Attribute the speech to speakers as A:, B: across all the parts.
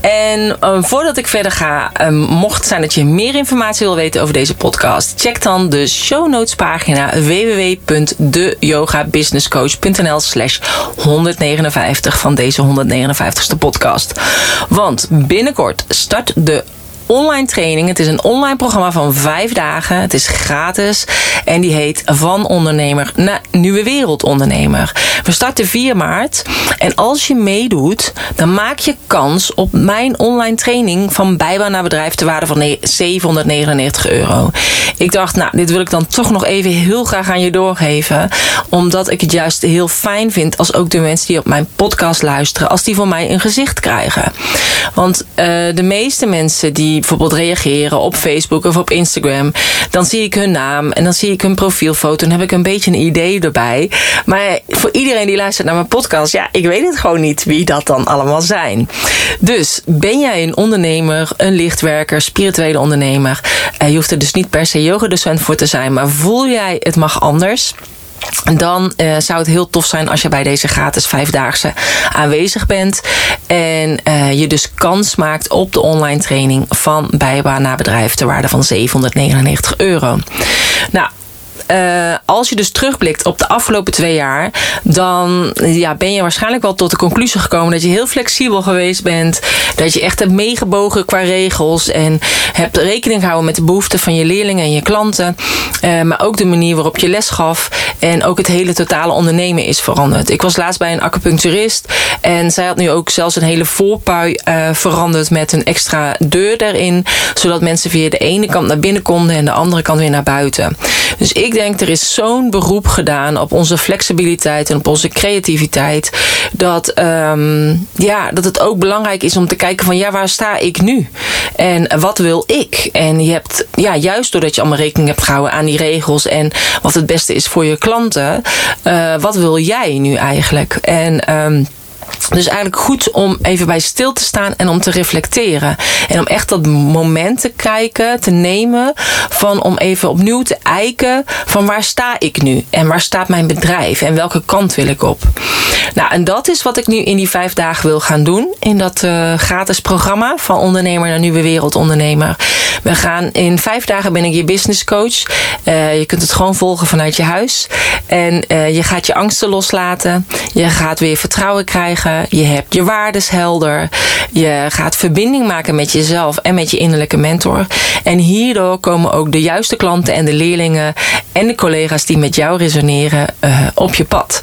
A: En um, voordat ik verder ga, um, mocht het zijn dat je meer informatie wil weten over deze podcast, check dan de show notes pagina www.deyogabusinesscoach.nl slash 159 van deze 159ste podcast. Want binnenkort start de online training. Het is een online programma van vijf dagen. Het is gratis. En die heet Van Ondernemer naar Nieuwe Wereldondernemer. We starten 4 maart. En als je meedoet, dan maak je kans op mijn online training van bijbaan naar bedrijf te waarde van 799 euro. Ik dacht, nou, dit wil ik dan toch nog even heel graag aan je doorgeven. Omdat ik het juist heel fijn vind als ook de mensen die op mijn podcast luisteren, als die van mij een gezicht krijgen. Want uh, de meeste mensen die bijvoorbeeld reageren op Facebook of op Instagram, dan zie ik hun naam en dan zie ik hun profielfoto en heb ik een beetje een idee erbij. Maar voor iedereen die luistert naar mijn podcast, ja, ik weet het gewoon niet wie dat dan allemaal zijn. Dus ben jij een ondernemer, een lichtwerker, spirituele ondernemer? Je hoeft er dus niet per se yogadocent voor te zijn, maar voel jij het mag anders? Dan uh, zou het heel tof zijn als je bij deze gratis vijfdaagse aanwezig bent. En uh, je dus kans maakt op de online training van bijbaan naar bedrijf ter waarde van 799 euro. Nou, uh, als je dus terugblikt op de afgelopen twee jaar, dan ja, ben je waarschijnlijk wel tot de conclusie gekomen dat je heel flexibel geweest bent. Dat je echt hebt meegebogen qua regels en hebt rekening gehouden met de behoeften van je leerlingen en je klanten. Uh, maar ook de manier waarop je les gaf en ook het hele totale ondernemen is veranderd. Ik was laatst bij een acupuncturist en zij had nu ook zelfs een hele voorpui uh, veranderd met een extra deur erin, zodat mensen via de ene kant naar binnen konden en de andere kant weer naar buiten. Dus ik denk, er is zo'n beroep gedaan op onze flexibiliteit en op onze creativiteit. Dat, um, ja, dat het ook belangrijk is om te kijken van ja, waar sta ik nu? En wat wil ik? En je hebt, ja, juist doordat je allemaal rekening hebt gehouden aan die regels en wat het beste is voor je klanten. Uh, wat wil jij nu eigenlijk? En um, dus eigenlijk goed om even bij stil te staan en om te reflecteren. En om echt dat moment te kijken, te nemen. Van om even opnieuw te eiken van waar sta ik nu? En waar staat mijn bedrijf? En welke kant wil ik op? Nou, en dat is wat ik nu in die vijf dagen wil gaan doen. In dat uh, gratis programma van ondernemer naar nieuwe wereldondernemer. We gaan in vijf dagen ben ik je business coach. Uh, je kunt het gewoon volgen vanuit je huis. En uh, je gaat je angsten loslaten. Je gaat weer vertrouwen krijgen. Je hebt je waardes helder. Je gaat verbinding maken met jezelf en met je innerlijke mentor. En hierdoor komen ook de juiste klanten en de leerlingen en de collega's die met jou resoneren uh, op je pad.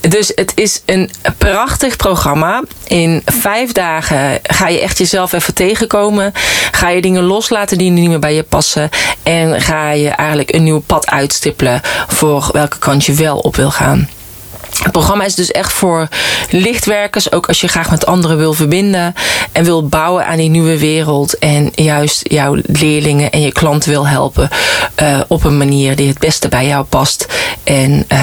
A: Dus het is een prachtig programma. In vijf dagen ga je echt jezelf even tegenkomen. Ga je dingen loslaten die niet meer bij je passen. En ga je eigenlijk een nieuw pad uitstippelen voor welke kant je wel op wil gaan. Het programma is dus echt voor lichtwerkers, ook als je graag met anderen wil verbinden en wil bouwen aan die nieuwe wereld en juist jouw leerlingen en je klanten wil helpen uh, op een manier die het beste bij jou past en uh,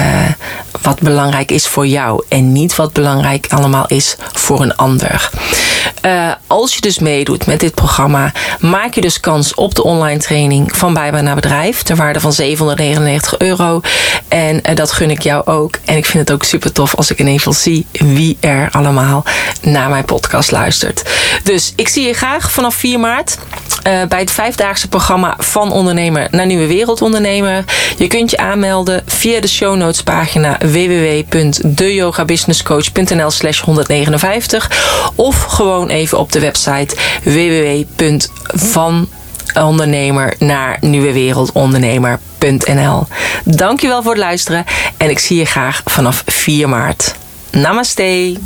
A: wat belangrijk is voor jou en niet wat belangrijk allemaal is voor een ander. Uh, als je dus meedoet met dit programma, maak je dus kans op de online training van bijbaan naar bedrijf ter waarde van 799 euro. En uh, dat gun ik jou ook. En ik vind het ook super tof als ik in ieder geval zie wie er allemaal naar mijn podcast luistert. Dus ik zie je graag vanaf 4 maart bij het vijfdaagse programma van ondernemer naar nieuwe wereldondernemer. Je kunt je aanmelden via de show notes pagina www.deyogabusinesscoach.nl slash 159 of gewoon even op de website www.vanondernemer naar nieuwewereldondernemer.nl. Dankjewel voor het luisteren en ik zie je graag vanaf 4 maart. Namaste.